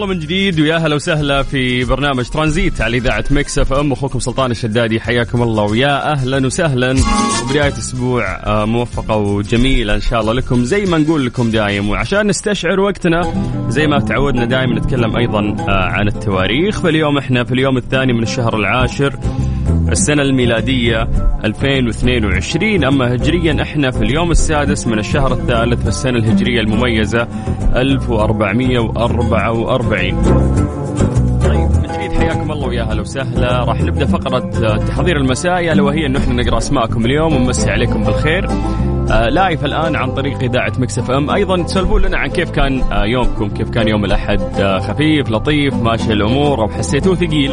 الله من جديد ويا هلا وسهلا في برنامج ترانزيت على إذاعة Mix FM. أخوكم سلطان الشدادي حياكم الله ويا أهلا وسهلا. وبداية أسبوع آه، موفقه وجميله إن شاء الله لكم زي ما نقول لكم دايم. وعشان نستشعر وقتنا زي ما تعودنا دائما نتكلم أيضا آه، عن التواريخ. فاليوم إحنا في اليوم الثاني من الشهر العاشر السنة الميلادية 2022 أما هجريا إحنا في اليوم السادس من الشهر الثالث في السنة الهجرية المميزة 1444 طيب حياكم الله ويا هلا وسهلا. راح نبدأ فقرة آه، تحضير المساء الا وهي انه إحنا نقرأ أسماءكم اليوم ونمسي عليكم بالخير. آه live الآن عن طريق إذاعة Mix FM. أيضا تسولفون لنا عن كيف كان آه يومكم كيف كان يوم الأحد آه خفيف لطيف ماشي الأمور أو حسيتوه ثقيل.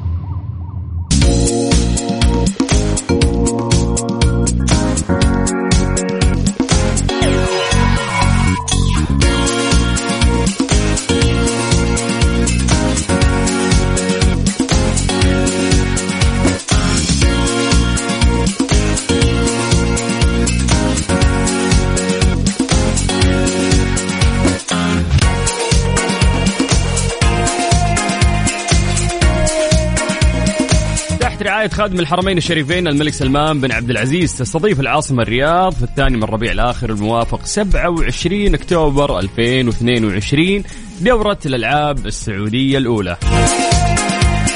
رعاية خادم الحرمين الشريفين الملك سلمان بن عبد العزيز تستضيف العاصمة الرياض في الثاني من ربيع الآخر الموافق 27 أكتوبر 2022 دورة الألعاب السعودية الأولى.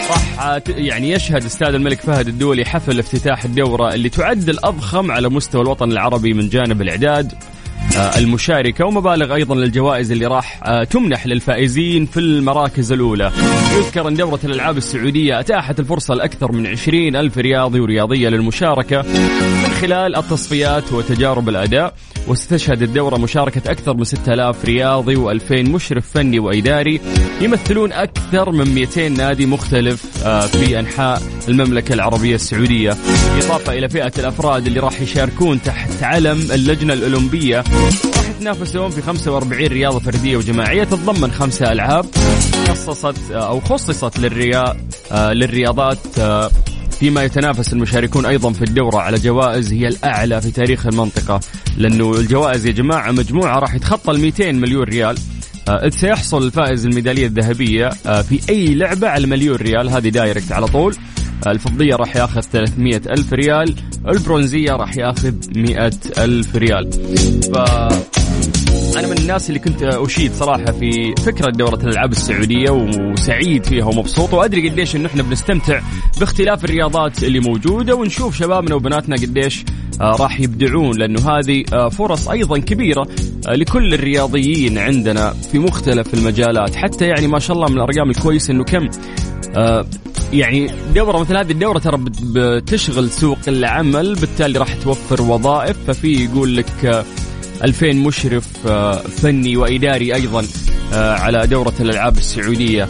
راح يعني يشهد استاد الملك فهد الدولي حفل افتتاح الدورة اللي تعد الأضخم على مستوى الوطن العربي من جانب الإعداد. المشاركة ومبالغ أيضا للجوائز اللي راح آه، تمنح للفائزين في المراكز الأولى. يذكر أن دورة الألعاب السعودية أتاحت الفرصة لأكثر من 20 ألف رياضي ورياضية للمشاركة من خلال التصفيات وتجارب الأداء. وستشهد الدورة مشاركة أكثر من 6000 رياضي و2000 مشرف فني وإداري يمثلون أكثر من 200 نادي مختلف آه، في أنحاء المملكة العربية السعودية إضافة إلى فئة الأفراد اللي راح يشاركون تحت علم اللجنة الأولمبية. راح يتنافسون في 45 رياضة فردية وجماعية تتضمن خمسة ألعاب. خصصت أو خصصت للريا آه، للرياضات آه، فيما يتنافس المشاركون أيضا في الدورة على جوائز هي الأعلى في تاريخ المنطقة. لأنه الجوائز يا جماعة مجموعة راح يتخطى ال 200 مليون ريال. آه، سيحصل الفائز الميدالية الذهبية آه، في أي لعبة على مليون ريال. هذه direct على طول. آه، الفضية راح ياخذ 300 ألف ريال البرونزية راح ياخذ 100 ألف ريال. ف أنا من الناس اللي كنت أشيد صراحة في فكرة دورة الألعاب السعودية وسعيد فيها ومبسوط وأدري قديش انه إحنا بنستمتع باختلاف الرياضات اللي موجودة ونشوف شبابنا وبناتنا قديش آه، راح يبدعون لأنه هذه آه، فرص أيضا كبيرة آه، لكل الرياضيين عندنا في مختلف المجالات. حتى يعني ما شاء الله من الأرقام الكويسة إنه كم يعني دورة مثل هذه الدورة ترى بت- بتشغل سوق العمل بالتالي راح توفر وظائف ففي يقول لك آه، 2000 مشرف آه، فني وإداري أيضا آه، على دورة الألعاب السعودية.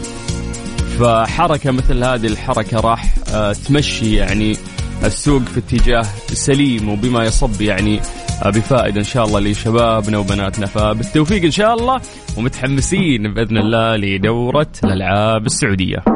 فحركة مثل هذه الحركة راح آه، تمشي يعني السوق في اتجاه سليم وبما يصب يعني آه، بفائدة إن شاء الله لشبابنا وبناتنا. فبالتوفيق إن شاء الله ومتحمسين بإذن الله لدورة الألعاب السعودية.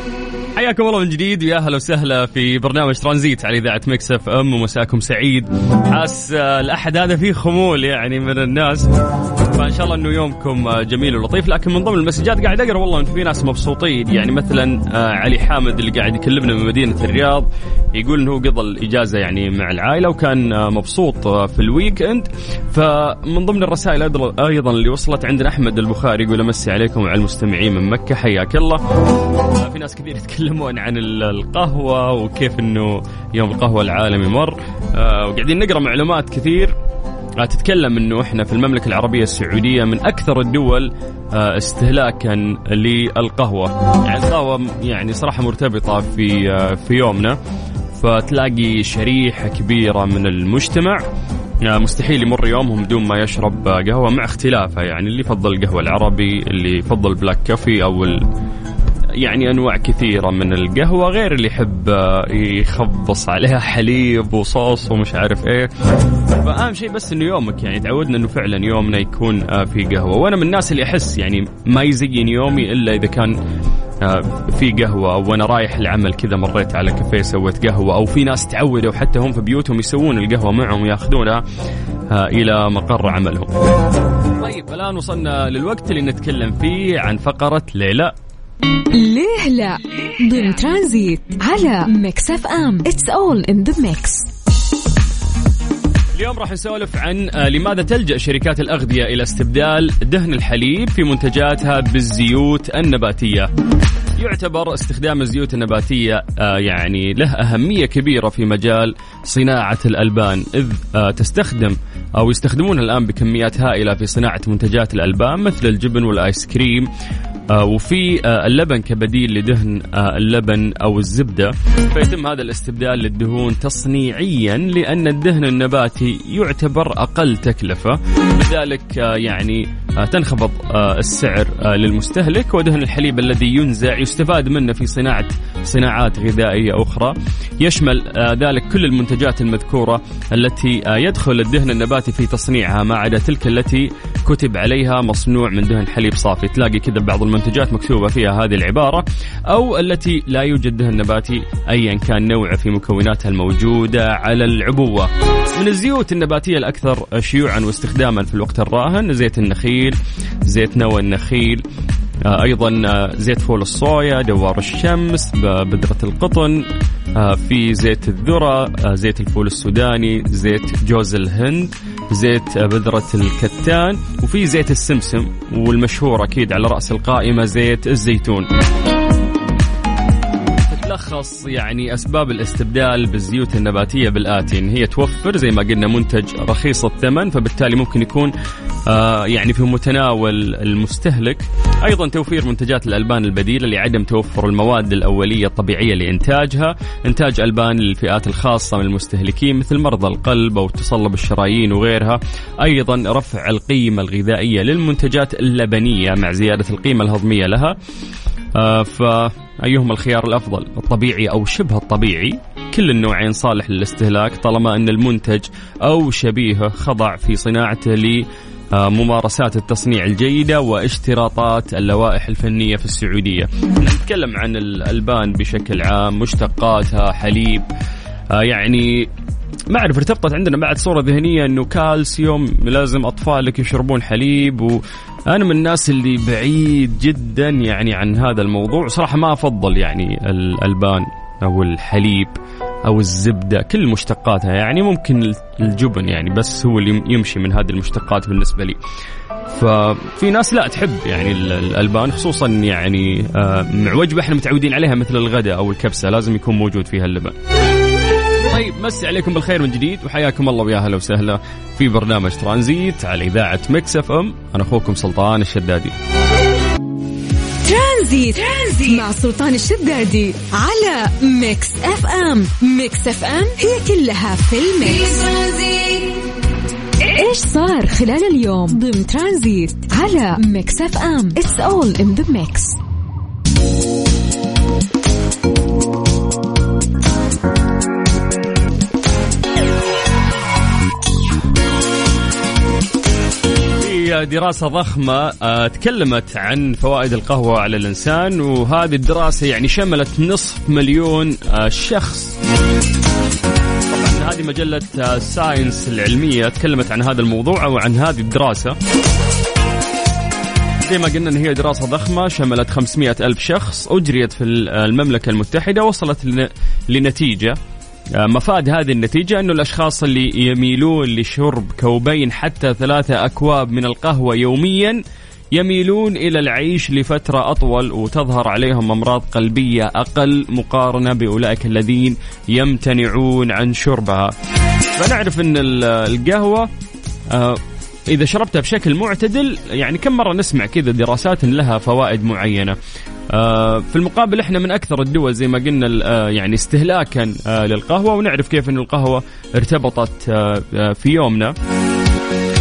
حياكم الله من جديد. ويا هلا وسهلا في برنامج ترانزيت على إذاعة Mix FM ومساكم سعيد. حاس آه، الأحد هذا فيه خمول يعني من الناس. فإن شاء الله إنه يومكم آه، جميل ولطيف. لكن من ضمن المسجات قاعد أقرأ والله انه في ناس مبسوطين. يعني مثلا آه، علي حامد اللي قاعد يكلمنا من مدينة الرياض يقول إنه قضى الإجازة يعني مع العائلة وكان مبسوط في ال weekend فمن ضمن الرسائل أيضا اللي وصلت عندنا أحمد البخاري يقول أمسي عليكم وعلى المستمعين من مكة. حياك الله. في ناس كثير يتكلمون عن ال- القهوة وكيف إنه يوم القهوة العالمي مر آه، وقاعدين نقرأ معلومات كثير. آه، تتكلم إنه إحنا في المملكة العربية السعودية من أكثر الدول آه، استهلاكا للقهوة. يعني القهوة يعني صراحة مرتبطة في في يومنا. فتلاقي شريحة كبيرة من المجتمع. مستحيل يمر يومهم بدون ما يشرب قهوة مع اختلافها يعني اللي يفضل القهوة العربي اللي يفضل بلاك كافي أو يعني أنواع كثيرة من القهوة غير اللي يحب يخبص عليها حليب وصوص ومش عارف إيه. فأهم شيء بس إنه يومك يعني تعودنا إنه فعلا يومنا يكون في قهوة. وأنا من الناس اللي أحس يعني ما يزين يومي إلا إذا كان في قهوة أو وأنا رايح العمل كذا مريت على كافيه سويت قهوة أو في ناس تعودوا حتى هم في بيوتهم يسوون القهوة معهم وياخذونها إلى مقر عملهم. طيب الآن وصلنا للوقت اللي نتكلم فيه عن فقرة ليلى. ليه لا؟ ضمن ترانزيت على Mix FM. It's all in the mix اليوم راح نسولف عن لماذا تلجأ شركات الأغذية إلى استبدال دهن الحليب في منتجاتها بالزيوت النباتية. يعتبر استخدام الزيوت النباتية يعني له أهمية كبيرة في مجال صناعة الألبان إذ تستخدم أو يستخدمون الآن بكميات هائلة في صناعة منتجات الألبان مثل الجبن والآيس كريم آه، وفي آه، اللبن كبديل لدهن آه، اللبن أو الزبدة. فيتم هذا الاستبدال للدهون تصنيعيا لأن الدهن النباتي يعتبر أقل تكلفة. لذلك يعني تنخفض السعر للمستهلك ودهن الحليب الذي ينزع يستفاد منه في صناعة صناعات غذائية أخرى. يشمل ذلك كل المنتجات المذكورة التي يدخل الدهن النباتي في تصنيعها ما عدا تلك التي كتب عليها مصنوع من دهن حليب صافي. تلاقي كذا بعض المنتجات مكتوبة فيها هذه العبارة أو التي لا يوجد دهن نباتي أيا كان نوعه في مكوناتها الموجودة على العبوة. من الزيوت النباتية الأكثر شيوعا واستخداما في الوقت الراهن زيت النخيل زيت نوى النخيل آه، أيضا آه، زيت فول الصويا دوار الشمس بذرة القطن آه، في زيت الذرة زيت الفول السوداني زيت جوز الهند زيت بذرة الكتان وفي زيت السمسم والمشهور أكيد على رأس القائمة زيت الزيتون. تلخص يعني أسباب الاستبدال بالزيوت النباتية بالاتي ان هي توفر زي ما قلنا منتج رخيص الثمن فبالتالي ممكن يكون آه يعني في متناول المستهلك. أيضا توفير منتجات الألبان البديلة لعدم توفر المواد الأولية الطبيعية لإنتاجها. إنتاج ألبان للفئات الخاصة من المستهلكين مثل مرضى القلب أو تصلب الشرايين وغيرها. أيضا رفع القيمة الغذائية للمنتجات اللبنية مع زيادة القيمة الهضمية لها. آه فأيهما الخيار الأفضل؟ الطبيعي أو شبه الطبيعي؟ كل النوعين صالح للاستهلاك طالما أن المنتج أو شبيهه خضع في صناعته ممارسات التصنيع الجيدة واشتراطات اللوائح الفنية في السعودية. نتكلم عن الألبان بشكل عام مشتقاتها حليب آه، يعني ما أعرف ارتبطت عندنا بعد صورة ذهنية إنه كالسيوم لازم أطفالك يشربون حليب وأنا من الناس اللي بعيد جدا يعني عن هذا الموضوع. صراحة ما أفضل يعني الألبان أو الحليب أو الزبدة كل مشتقاتها يعني ممكن الجبن يعني بس هو اللي يمشي من هذه المشتقات بالنسبة لي. ففي ناس لا تحب يعني الألبان خصوصا يعني آه، مع وجبة إحنا متعودين عليها مثل الغداء أو الكبسة لازم يكون موجود فيها اللبن. طيب مسي عليكم بالخير من جديد وحياكم الله ويا أهلا وسهلا في برنامج ترانزيت على إذاعة Mix FM. أنا أخوكم سلطان الشدادي. ترانزيت, ترانزيت. مع سلطان الشدادي على Mix FM. Mix FM هي كلها في ال mix. إيش صار خلال اليوم؟ ضمن ترانزيت على Mix FM. It's all in the mix دراسة ضخمة آه، تكلمت عن فوائد القهوة على الإنسان وهذه الدراسة يعني شملت نصف مليون آه، شخص. طبعا هذه مجلة Science آه، العلمية تكلمت عن هذا الموضوع أو عن هذه الدراسة. زي ما قلنا إن هي دراسة ضخمة شملت 500 ألف شخص أجريت في المملكة المتحدة وصلت لنتيجة. آه، مفاد هذه النتيجة أنه الأشخاص اللي يميلون لشرب كوبين حتى ثلاثة أكواب من القهوة يوميا يميلون إلى العيش لفترة أطول وتظهر عليهم أمراض قلبية أقل مقارنة بأولئك الذين يمتنعون عن شربها. فنعرف أن القهوة آه، إذا شربتها بشكل معتدل يعني كم مرة نسمع كذا دراسات لها فوائد معينة؟ آه، في المقابل إحنا من أكثر الدول زي ما قلنا آه، يعني استهلاكا آه، للقهوة ونعرف كيف إن القهوة ارتبطت في يومنا.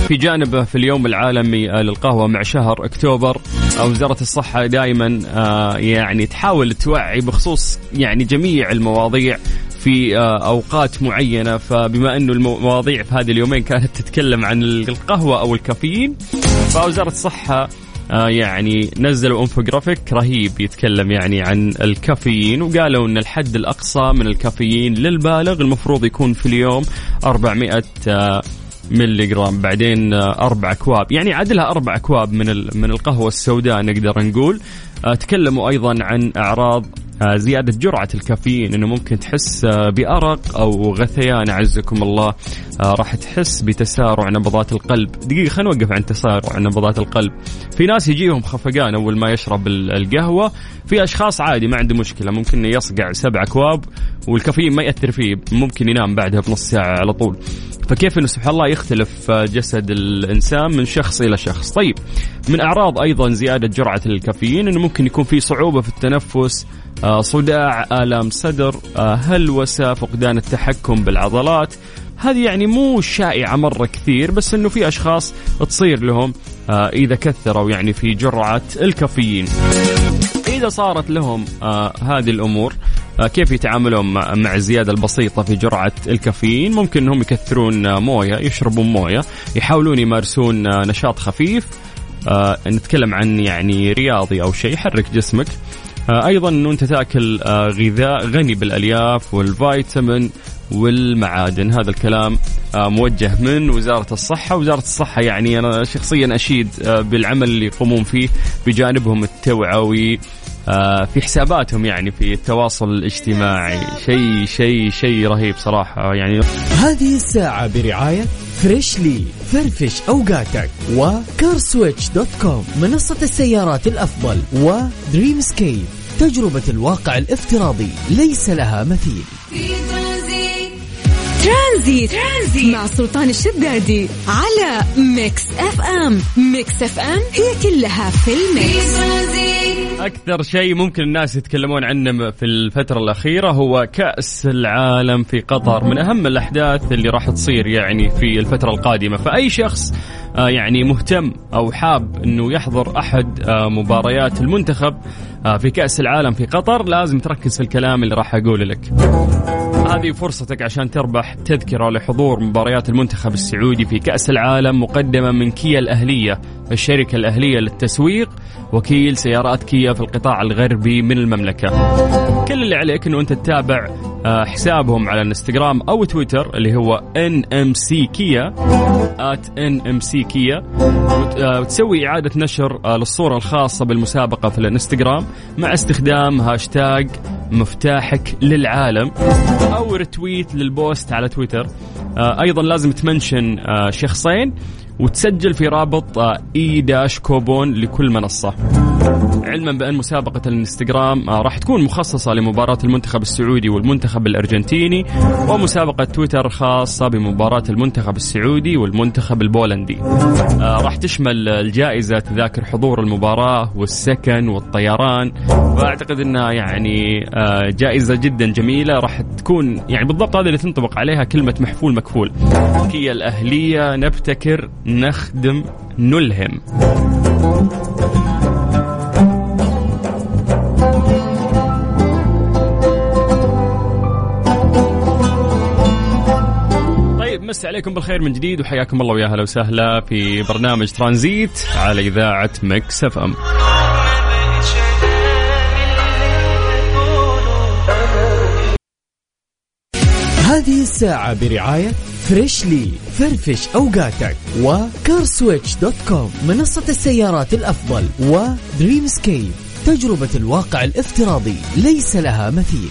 في جانبه في اليوم العالمي للقهوة مع شهر أكتوبر وزارة الصحة دائما يعني تحاول توعي بخصوص يعني جميع المواضيع في أوقات معينة. فبما انه المواضيع في هذه اليومين كانت تتكلم عن القهوة أو الكافيين فوزارة الصحة آه يعني نزلوا انفوجرافيك رهيب يتكلم يعني عن الكافيين وقالوا إن الحد الأقصى من الكافيين للبالغ المفروض يكون في اليوم 400 آه ملي جرام بعدين آه أربع أكواب. يعني عدلها أربع أكواب من من القهوة السوداء نقدر نقول. آه تكلموا أيضا عن أعراض آه، زيادة جرعة الكافيين إنه ممكن تحس آه، بأرق أو غثيان أعزكم الله. آه، راح تحس بتسارع نبضات القلب. دقيقة خلينا نوقف عن تسارع نبضات القلب. في ناس يجيهم خفقان أول ما يشرب القهوة. في أشخاص عادي ما عنده مشكلة ممكن يصقع سبع اكواب والكافيين ما يأثر فيه ممكن ينام بعدها بنص ساعة على طول. فكيف إنه سبحان الله يختلف جسد الإنسان من شخص إلى شخص. طيب من أعراض أيضا زيادة جرعة الكافيين إنه ممكن يكون في صعوبة في التنفس آه، صداع آلام صدر آه، هلوسة فقدان التحكم بالعضلات. هذه يعني مو شائعة مرة كثير بس إنه في أشخاص تصير لهم آه، إذا كثروا يعني في جرعة الكافيين. إذا صارت لهم هذه الأمور كيف يتعاملون مع الزيادة البسيطة في جرعة الكافيين؟ ممكن إنهم يكثرون موية يشربون موية يحاولون يمارسون نشاط خفيف. نتكلم عن يعني رياضي أو شيء يحرك جسمك. آه، أيضا انه أنت تأكل آه، غذاء غني بالألياف والفيتامين والمعادن. هذا الكلام آه، موجه من وزارة الصحة. وزارة الصحة يعني أنا شخصيا أشيد بالعمل اللي يقومون فيه بجانبهم التوعوي. في حساباتهم يعني في التواصل الاجتماعي. شيء شيء شيء رهيب صراحة يعني. هذه الساعة برعاية Freshly فرفش أوقاتك. و CarSwitch dot com. منصة السيارات الأفضل. و Dreamscape تجربة الواقع الافتراضي. ليس لها مثيل. ترانزيت. مع سلطان الشدادي على Mix FM. Mix FM هي كلها في ال mix. أكثر شيء ممكن الناس يتكلمون عنه في الفترة الأخيرة هو كأس العالم في قطر. من أهم الأحداث اللي راح تصير يعني في الفترة القادمة. فأي شخص يعني مهتم أو حاب إنه يحضر أحد آه، مباريات المنتخب آه، في كأس العالم في قطر. لازم تركز في الكلام اللي راح أقوله لك. هذه فرصتك عشان تربح تذكرة لحضور مباريات المنتخب السعودي في كأس العالم مقدمة من كيا الأهلية الشركة الأهلية للتسويق وكيل سيارات كيا في القطاع الغربي من المملكة. كل اللي عليك أنه أنت تتابع آه، حسابهم على الإنستغرام أو تويتر اللي هو NMC Kia at NMC Kia وتسوي إعادة نشر آه، للصورة الخاصة بالمسابقة في الانستغرام مع استخدام هاشتاج مفتاحك للعالم أو retweet لل post على تويتر. آه، أيضا لازم تمنشن آه، شخصين وتسجل في رابط اي آه، داش كوبون لكل منصة. علما بأن مسابقة الانستغرام راح تكون مخصصة لمباراة المنتخب السعودي والمنتخب الأرجنتيني ومسابقة تويتر خاصة بمباراة المنتخب السعودي والمنتخب البولندي. راح تشمل الجائزة تذاكر حضور المباراة والسكن والطيران. وأعتقد إنها يعني جائزة جدا جميلة راح تكون يعني بالضبط هذه اللي تنطبق عليها كلمة محفول مكفول. هي الأهلية نبتكر نخدم نلهم. مسي عليكم بالخير من جديد وحياكم الله ويا هلا وسهلا في برنامج ترانزيت على إذاعة Mix FM. هذه الساعة برعاية Freshly فرفش أوقاتك و CarSwitch dot com منصة السيارات الأفضل و Dreamscape تجربة الواقع الافتراضي ليس لها مثيل.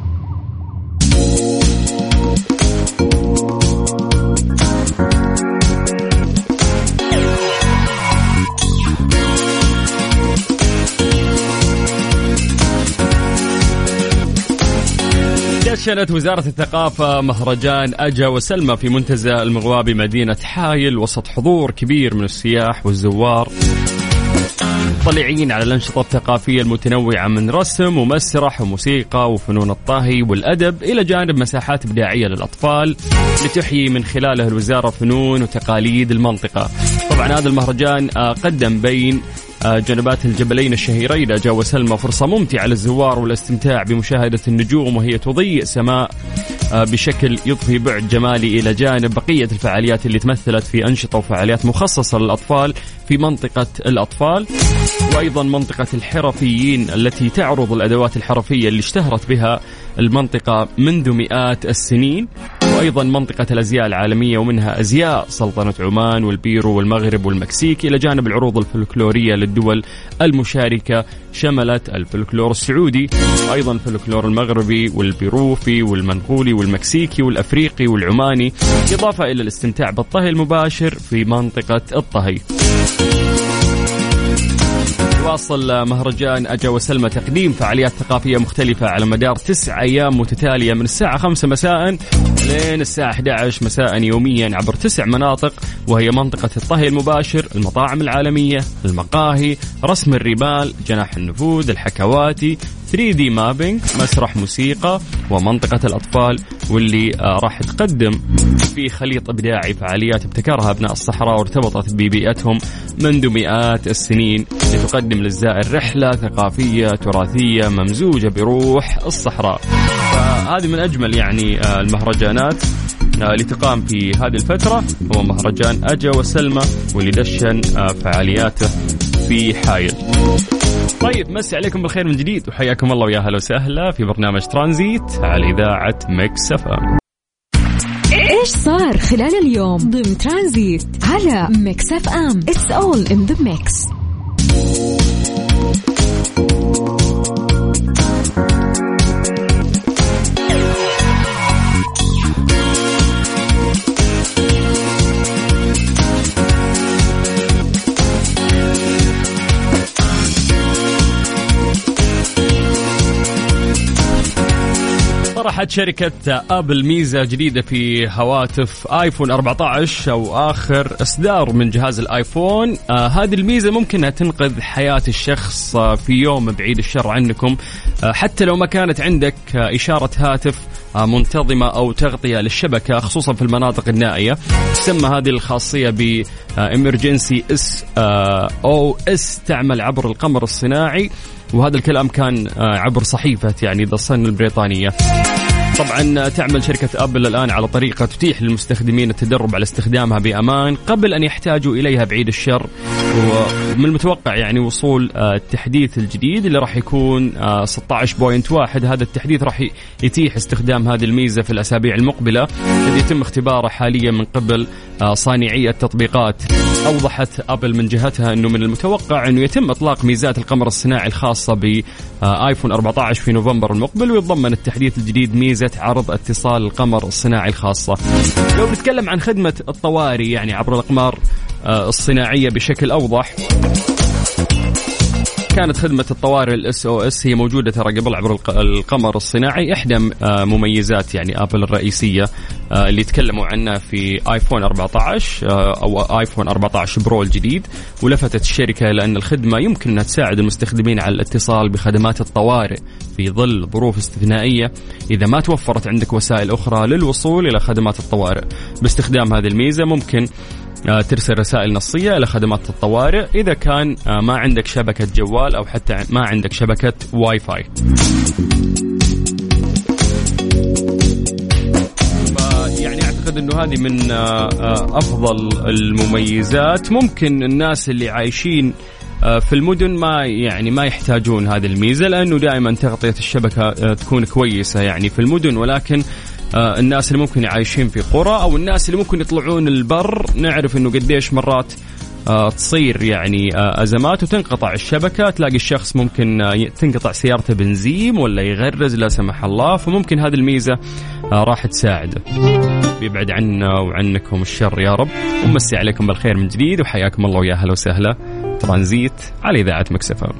دشنت وزارة الثقافة مهرجان أجا وسلمى في منتزه المغوابي مدينة حايل وسط حضور كبير من السياح والزوار. مطلعين على الأنشطة الثقافية المتنوعة من رسم ومسرح وموسيقى وفنون الطهي والأدب إلى جانب مساحات إبداعية للأطفال لتحيي من خلالها الوزارة فنون وتقاليد المنطقة. طبعا هذا المهرجان آه، قدم بين جنبات الجبلين الشهيرين أجا وسلمى فرصة ممتعة للزوار والاستمتاع بمشاهدة النجوم وهي تضيء سماء آه، بشكل يضفي بعد جمالي إلى جانب بقية الفعاليات اللي تمثلت في أنشطة وفعاليات مخصصة للأطفال في منطقة الأطفال. وأيضا منطقة الحرفيين التي تعرض الأدوات الحرفية اللي اشتهرت بها المنطقة منذ مئات السنين. وأيضا منطقة الأزياء العالمية ومنها أزياء سلطنة عمان والبيرو والمغرب والمكسيك إلى جانب العروض الفلكلورية للدول المشاركة شملت الفلكلور السعودي وأيضا الفلكلور المغربي والبيروفي والمنغولي والمكسيكي والأفريقي والعماني إضافة إلى الاستمتاع بالطهي المباشر في منطقة الطهي. واصل مهرجان أجا وسلمى تقديم فعاليات ثقافية مختلفة على مدار تسع أيام متتالية من الساعة 5 مساء لين الساعة 11 مساء يوميا عبر تسع مناطق. وهي منطقة الطهي المباشر المطاعم العالمية المقاهي رسم الرمال جناح النفوذ الحكواتي 3 دي مابينج مسرح موسيقى ومنطقة الأطفال واللي آه، راح تقدم في خليط إبداعي فعاليات ابتكرها أبناء الصحراء وارتبطت ببيئتهم منذ مئات السنين لتقدم للزائر رحلة ثقافية تراثية ممزوجة بروح الصحراء. فهذه من أجمل يعني آه، المهرجانات. اللي تقام في هذه الفترة. هو مهرجان أجا وسلمى واللي دشن فعالياته في حايل طيب مسي عليكم بالخير من جديد وحياكم الله ويا هلا وسهلا في برنامج ترانزيت على إذاعة Mix FM. إيش صار خلال اليوم ضمن ترانزيت على Mix FM؟ It's all in the mix طرحت شركة ابل ميزة جديدة في هواتف ايفون 14 أو آخر إصدار من جهاز الآيفون. آه هذه الميزة ممكن تنقذ حياة الشخص آه في يوم بعيد الشر عنكم. آه حتى لو ما كانت عندك آه إشارة هاتف آه منتظمة أو تغطية للشبكة خصوصا في المناطق النائية. تسمى هذه الخاصية ب Emergency SOS تعمل عبر القمر الصناعي. وهذا الكلام كان آه، عبر صحيفة يعني ذا صن البريطانية. طبعا تعمل شركة أبل الآن على طريقة تتيح للمستخدمين التدرب على استخدامها بأمان قبل أن يحتاجوا إليها بعيد الشر. ومن المتوقع يعني وصول آه، التحديث الجديد اللي راح يكون 16.1 آه، هذا التحديث راح يتيح استخدام هذه الميزة في الأسابيع المقبلة الذي يتم اختباره حاليا من قبل آه، صانعي التطبيقات. أوضحت أبل من جهتها أنه من المتوقع أنه يتم إطلاق ميزات القمر الصناعي الخاصة بآيفون 14 في نوفمبر المقبل ويتضمن التحديث الجديد ميزة عرض اتصال القمر الصناعي الخاصة. لو بنتكلم عن خدمة الطوارئ يعني عبر الأقمار آه، الصناعية بشكل أوضح كانت خدمة الطوارئ ال SOS هي موجودة ترى قبل عبر القمر الصناعي. إحدى آه، مميزات يعني آبل الرئيسية آه، اللي تكلموا عنها في آيفون 14 أو آيفون 14 برو الجديد. ولفتت الشركة لأن الخدمة يمكن أنها تساعد المستخدمين على الاتصال بخدمات الطوارئ في ظل ظروف استثنائية. إذا ما توفرت عندك وسائل أخرى للوصول إلى خدمات الطوارئ باستخدام هذه الميزة ممكن آه، ترسل رسائل نصية إلى خدمات الطوارئ إذا كان آه، ما عندك شبكة جوال أو حتى ما عندك شبكة واي فاي. يعني أعتقد إنه هذه من آه، أفضل المميزات. ممكن الناس اللي عايشين في المدن ما يعني ما يحتاجون هذه الميزة لأنه دائما تغطية الشبكة تكون كويسة يعني في المدن. ولكن آه، الناس اللي ممكن عايشين في قرى أو الناس اللي ممكن يطلعون البر نعرف إنه قديش مرات آه، تصير يعني آه، أزمات وتنقطع الشبكة تلاقي الشخص ممكن تنقطع سيارته بنزيم ولا يغرز لا سمح الله فممكن هذه الميزة راح تساعده. بيبعد عنا وعنكم الشر يا رب. ومسي عليكم بالخير من جديد وحياكم الله ويا أهلا وسهلا. ترانزيت على إذاعة مكسفة.